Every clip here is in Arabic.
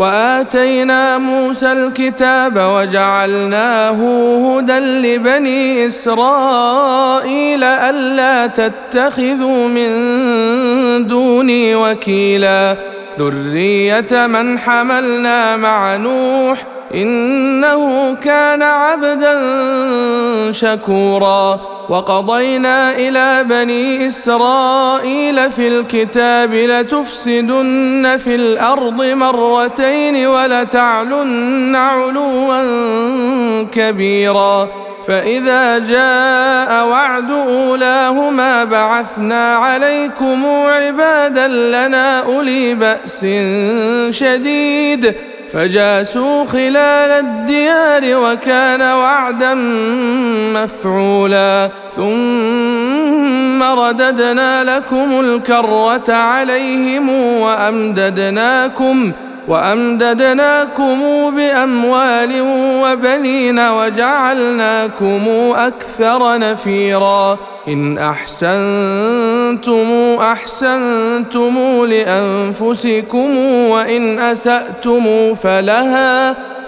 وآتينا موسى الكتاب وجعلناه هدى لبني إسرائيل ألا تتخذوا من دوني وكيلا. ذرية من حملنا مع نوح إنه كان عبدا شكورا. وقضينا إلى بني إسرائيل في الكتاب لتفسدن في الأرض مرتين ولتعلن علوا كبيرا. فإذا جاء وعد أولاهما بعثنا عليكم عبادا لنا أولي بأس شديد. فجاسوا خلال الديار وكان وعدا مفعولا. ثم رددنا لكم الكرة عليهم وأمددناكم وأمددناكم بأموال وبنين وجعلناكم أكثر نفيرا. إن أحسنتم أحسنتم لأنفسكم وإن أسأتم فلها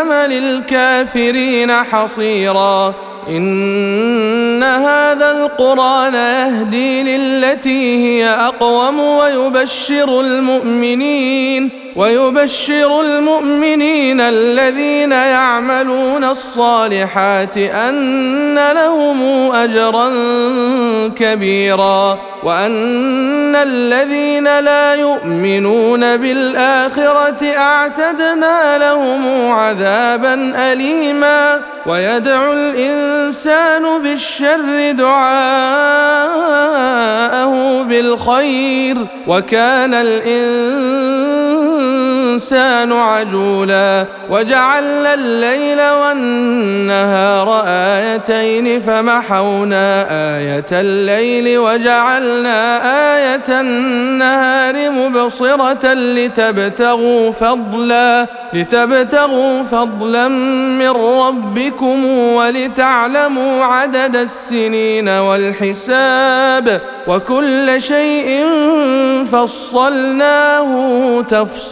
للكافرين حصيرا. إن هذا القرآن يهدي للتي هي أقوم ويبشر المؤمنين. ويبشر المؤمنين الذين يعملون الصالحات أن لهم أجرا كبيرا وأن الذين لا يؤمنون بالآخرة أعتدنا لهم عذابا أليما ويدعو الإنسان بالشر دعاءه بالخير وكان الإنسان عجولا وجعلنا الليل والنهار آيتين فمحونا آية الليل وجعلنا آية النهار مبصرة لتبتغوا فضلا لتبتغوا فضلا من ربكم ولتعلموا عدد السنين والحساب وكل شيء فصلناه تفصيلا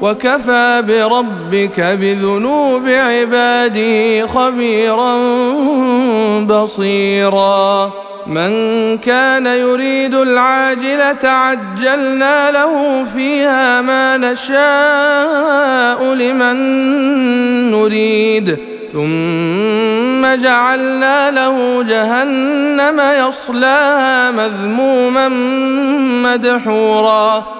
وكفى بربك بذنوب عباده خبيرا بصيرا. من كان يريد العاجلة عجلنا له فيها ما نشاء لمن نريد. ثم جعلنا له جهنم يصلاها مذموما مدحورا.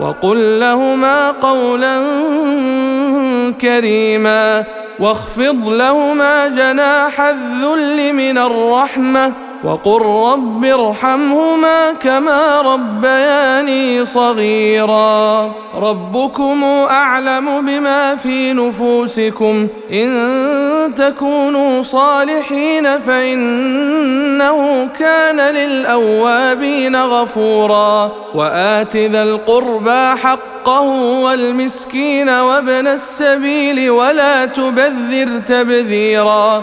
وقل لهما قولا كريما واخفض لهما جناح الذل من الرحمة وقل رب ارحمهما كما ربياني صغيرا. ربكم أعلم بما في نفوسكم. إن تكونوا صالحين فإنه كان للأوابين غفورا. وآت ذا القربى حقه والمسكين وابن السبيل ولا تبذر تبذيرا.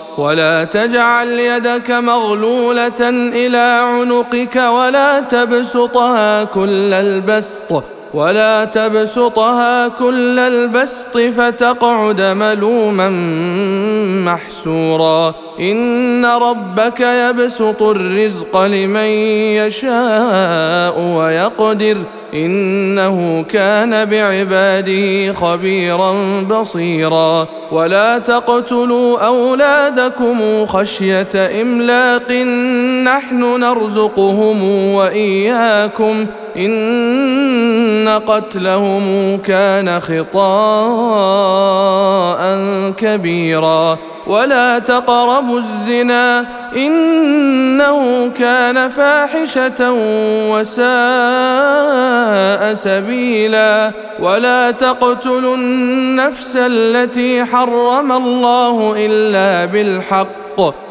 ولا تجعل يدك مغلولة إلى عنقك ولا تبسطها كل البسط ولا تبسطها كل البسط فتقعد ملوما محسورا. إن ربك يبسط الرزق لمن يشاء ويقدر. إنه كان بعباده خبيرا بصيرا. ولا تقتلوا أولادكم خشية إملاق نحن نرزقهم وإياكم. إن قتلهم كان خطاء كبيرا. ولا تقربوا الزنا إنه كان فاحشة وساء سبيلا ولا تقتلوا النفس التي حرم الله إلا بالحق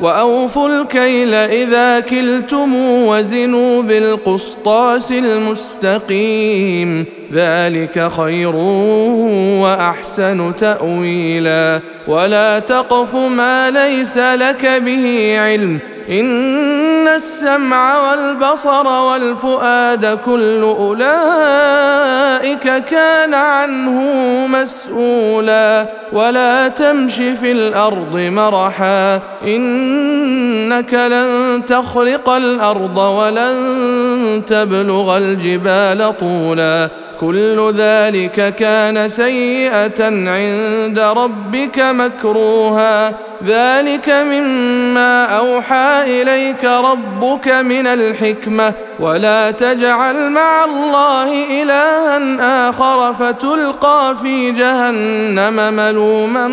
وأوفوا الكيل إذا كلتم وزنوا بالقسطاس المستقيم. ذلك خير وأحسن تأويلا. ولا تقف ما ليس لك به علم. إن السمع والبصر والفؤاد كل أولئك كان عنه مسؤولا. ولا تمش في الأرض مرحا إنك لن تخرق الأرض ولن تبلغ الجبال طولا. كل ذلك كان سيئة عند ربك مكروها. ذلك مما أوحى إليك ربك من الحكمة. ولا تجعل مع الله إلها آخر فتلقى في جهنم ملوما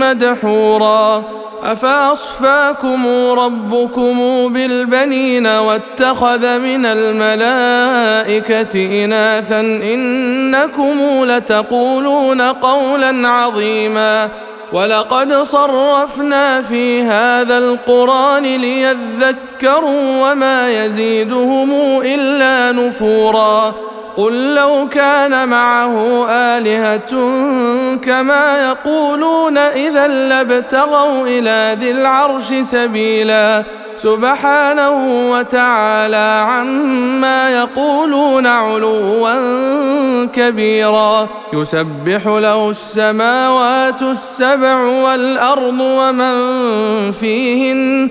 مدحورا. أفأصفاكم ربكم بالبنين واتخذ من الملائكة إناثا إنكم لتقولون قولا عظيما. ولقد صرفنا في هذا القرآن ليذكروا وما يزيدهم إلا نفورا. قل لو كان معه آلهة كما يقولون إذا لابتغوا إلى ذي العرش سبيلا سبحانه وتعالى عما يقولون علوا كبيرا يسبح له السماوات السبع والأرض ومن فيهن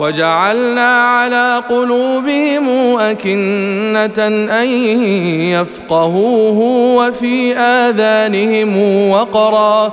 وجعلنا على قلوبهم أكنة أن يفقهوه وفي آذانهم وقرا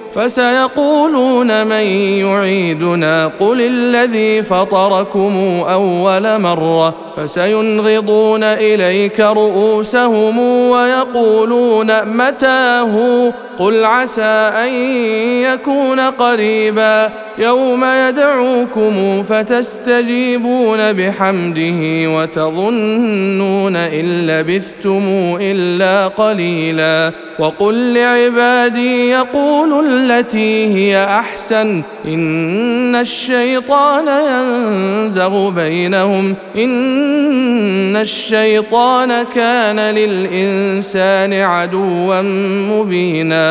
فسيقولون من يعيدنا قل الذي فطركم أول مرة فسينغضون إليك رؤوسهم ويقولون متاه قل عسى ان يكون قريبا يوم يدعوكم فتستجيبون بحمده وتظنون ان لبثتم الا قليلا وقل لعبادي يقولوا التي هي احسن ان الشيطان ينزغ بينهم ان الشيطان كان للانسان عدوا مبينا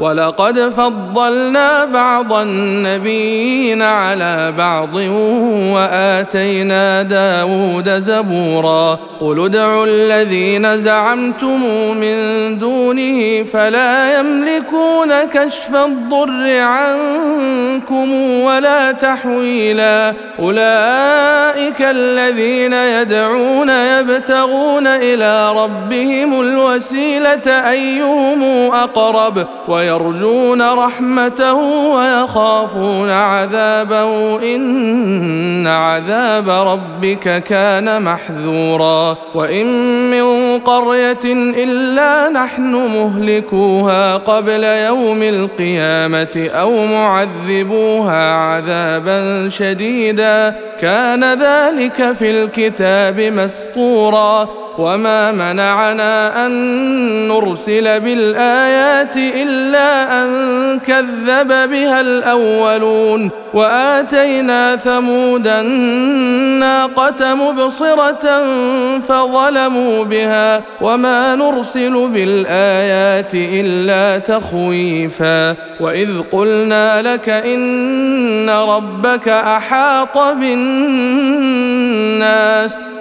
ولقد فضلنا بعض النبيين على بعض وآتينا داود زبورا قل ادعوا الذين زعمتم من دونه فلا يملكون كشف الضر عنكم ولا تحويلا أولئك الذين يدعون يبتغون إلى ربهم الوسيلة أيهم أقرب ويرجون رحمته ويخافون عذابه. إن عذاب ربك كان محذورا. وإن من قرية إلا نحن مهلكوها قبل يوم القيامة أو معذبوها عذابا شديدا. كان ذلك في الكتاب مسطورا. وما منعنا ان نرسل بالايات الا ان كذب بها الاولون واتينا ثمود الناقه مبصره فظلموا بها وما نرسل بالايات الا تخويفا واذ قلنا لك ان ربك احاط بالناس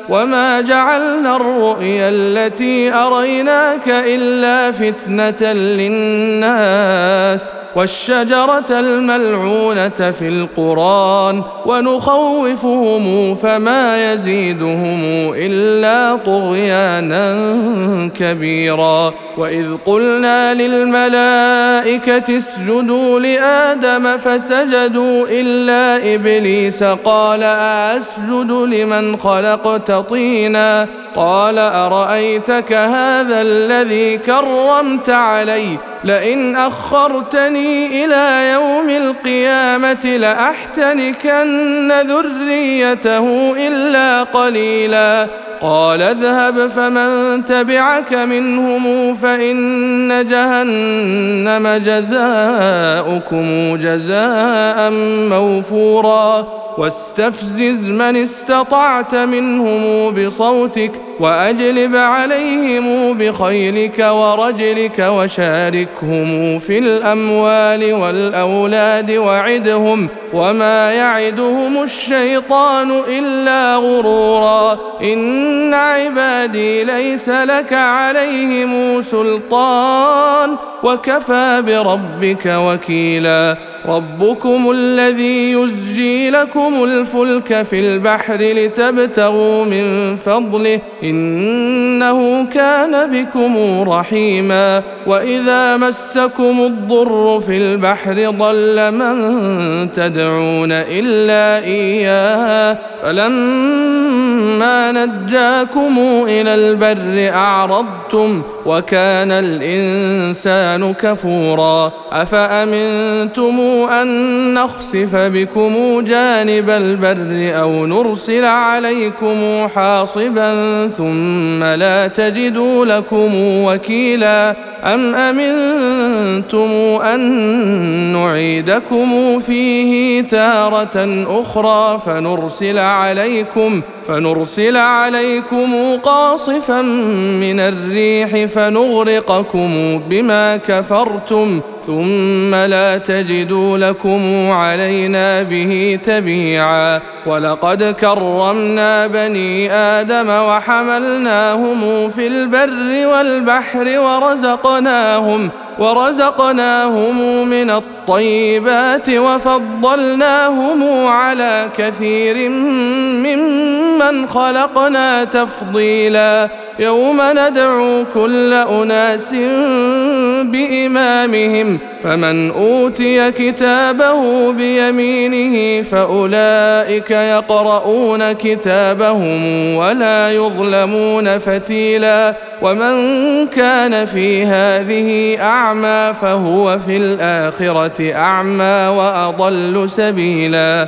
وما جعلنا الرؤيا التي اريناك الا فتنه للناس والشجرة الملعونة في القرآن ونخوفهم فما يزيدهم إلا طغيانا كبيرا. وإذ قلنا للملائكة اسجدوا لآدم فسجدوا إلا إبليس قال اسجد لمن خلقت طينا؟ قال أرأيتك هذا الذي كرمت علي؟ لئن أخرتني إلى يوم القيامة لأحتنكن ذريته إلا قليلا. قال اذهب فمن تبعك منهم فإن جهنم جزاؤكم جزاء موفورا. واستفزز من استطعت منهم بصوتك وأجلب عليهم بخيلك ورجلك وشاركهم في الأموال والأولاد وعدهم وما يعدهم الشيطان إلا غرورا. إن عبادي ليس لك عليهم سلطان. وكفى بربك وكيلا. ربكم الذي يزجي لكم الفلك في البحر لتبتغوا من فضله. إنه كان بكم رحيما وإذا مسكم الضر في البحر ضل من تدعون إلا إياه فلما نجاكم إلى البر اعرضتم وكان الانسان كفورا افامنتم ان نخسف بكم جانب البر أو نرسل عليكم حاصبا ثم لا تجدوا لكم وكيلا أم أمنتم أن نعيدكم فيه تارة أخرى فنرسل عليكم فنرسل عليكم قاصفا من الريح فنغرقكم بما كفرتم ثم لا تجدوا لكم علينا به تبيعا. ولقد كرمنا بني آدم وحملناهم في البر والبحر ورزقناهم ورزقناهم من الطيبات وفضلناهم على كثير ممن خلقنا تفضيلا. يوم ندعو كل أناس بإمامهم فمن أوتي كتابه بيمينه فأولئك يقرؤون كتابهم ولا يظلمون فتيلا. ومن كان في هذه أعمى فهو في الآخرة أعمى وأضل سبيلا.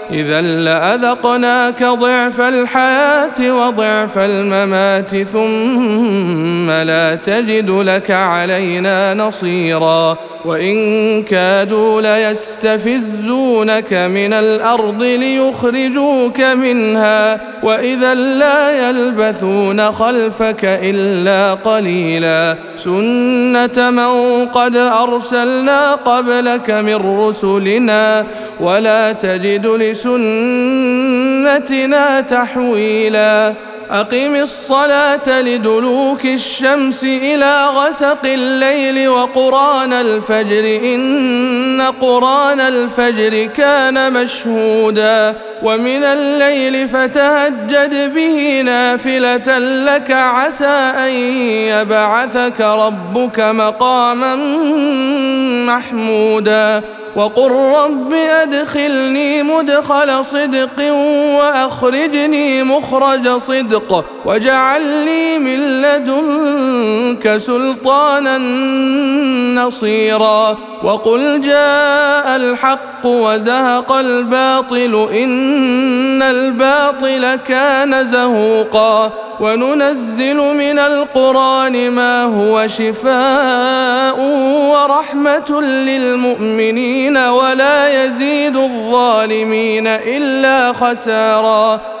إذا لأذقناك ضعف الحياة وضعف الممات ثم لا تجد لك علينا نصيرا. وإن كادوا ليستفزونك من الأرض ليخرجوك منها. وإذا لا يلبثون خلفك إلا قليلا. سنة من قد أرسلنا قبلك من رسلنا ولا تجد لسنتنا تحويلا أقم الصلاة لدلوك الشمس إلى غسق الليل وقرآن الفجر إن قرآن الفجر كان مشهودا ومن الليل فتهجد به نافلة لك عسى أن يبعثك ربك مقاما محمودا وقل رب أدخلني مدخل صدق وأخرجني مخرج صدق واجعل لي من لدنك سلطانا نصيرا وقل جاء الحق وزهق الباطل إن الباطل كان زهوقا وننزل من القرآن ما هو شفاء ورحمة للمؤمنين ولا يزيد الظالمين إلا خسارا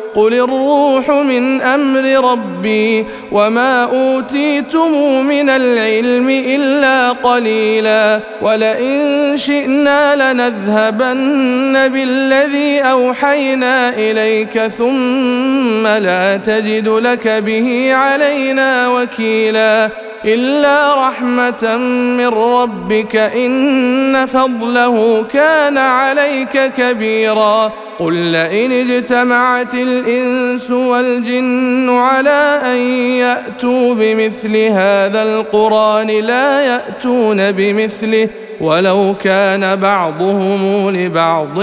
قل الروح من أمر ربي وما اوتيتم من العلم الا قليلا ولئن شئنا لنذهبن بالذي اوحينا اليك ثم لا تجد لك به علينا وكيلا الا رحمه من ربك ان فضله كان عليك كبيرا قل لئن اجتمعت الإنس والجن على أن يأتوا بمثل هذا القرآن لا يأتون بمثله ولو كان بعضهم لبعض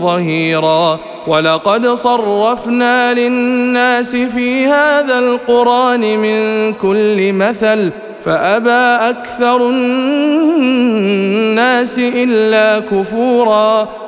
ظهيرا ولقد صرفنا للناس في هذا القرآن من كل مثل فأبى أكثر الناس إلا كفورا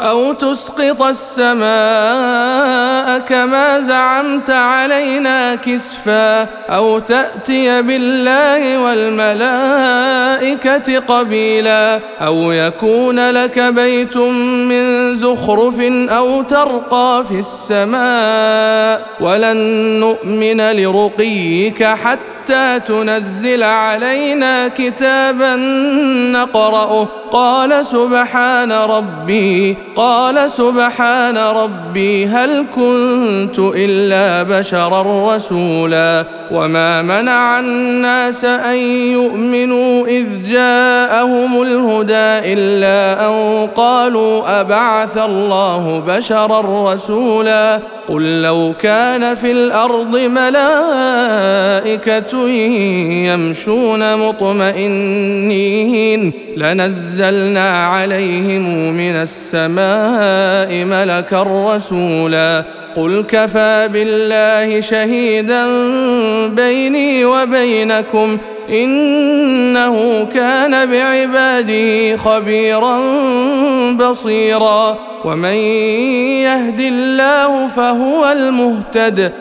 أو تسقط السماء كما زعمت علينا كسفا أو تأتي بالله والملائكة قبيلا أو يكون لك بيت من زخرف أو ترقى في السماء ولن نؤمن لرقيك حتى حتى تنزل علينا كتابا نقرأه. قال سبحان ربي قال سبحان ربي هل كنت إلا بشرا رسولا؟ وما منع الناس أن يؤمنوا إذ جاءهم الهدى إلا أن قالوا أبعث الله بشرا رسولا؟ قل لو كان في الأرض ملائكة يمشون مطمئنين. لنزلنا عليهم من السماء ملكا رسولا. قل كفى بالله شهيدا بيني وبينكم. إنه كان بعباده خبيرا بصيرا. ومن يهد الله فهو المهتد.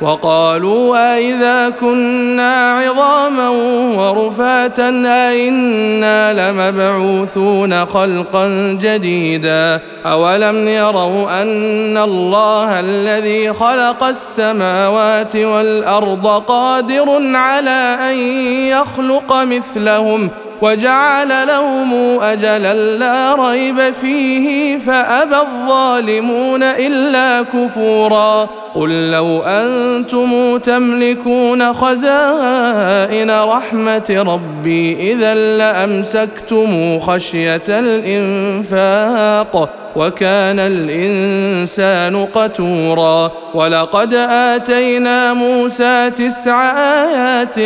وقالوا أإذا كنا عظاما ورفاتا أئنا لمبعوثون خلقا جديدا أولم يروا أن الله الذي خلق السماوات والأرض قادر على أن يخلق مثلهم وجعل لهم أجلا لا ريب فيه فأبى الظالمون إلا كفورا قل لو أنتم تملكون خزائن رحمة ربي إذا لأمسكتم خشية الإنفاق وكان الإنسان قتورا ولقد آتينا موسى تسع آيات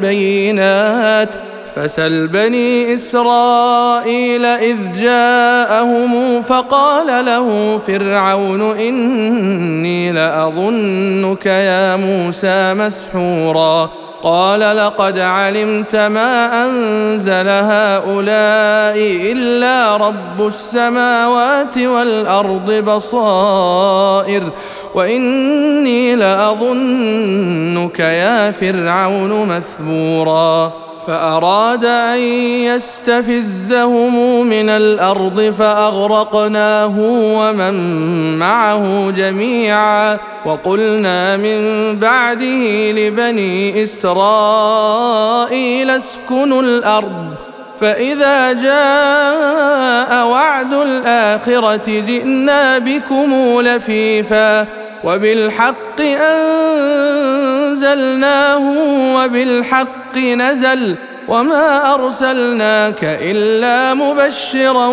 بينات فسل بني إسرائيل إذ جاءهم فقال له فرعون إني لأظنك يا موسى مسحورا. قال لقد علمت ما أنزل هؤلاء إلا رب السماوات والأرض بصائر وإني لأظنك يا فرعون مثبورا. فأراد أن يستفزهم من الأرض فأغرقناه ومن معه جميعا وقلنا من بعده لبني إسرائيل اسكنوا الأرض فإذا جاء وعد الآخرة جئنا بكم لفيفا وبالحق أنزلناه وبالحق نزل وما أرسلناك إلا مبشرا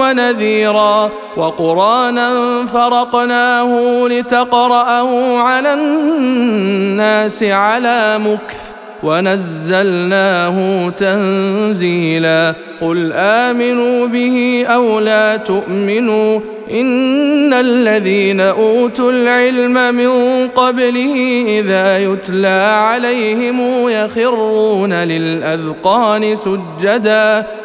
ونذيرا وقرانا فرقناه لتقرأه على الناس على مكث ونزلناه تنزيلا قل آمنوا به أو لا تؤمنوا إن الذين أوتوا العلم من قبله إذا يتلى عليهم يخرون للأذقان سجدا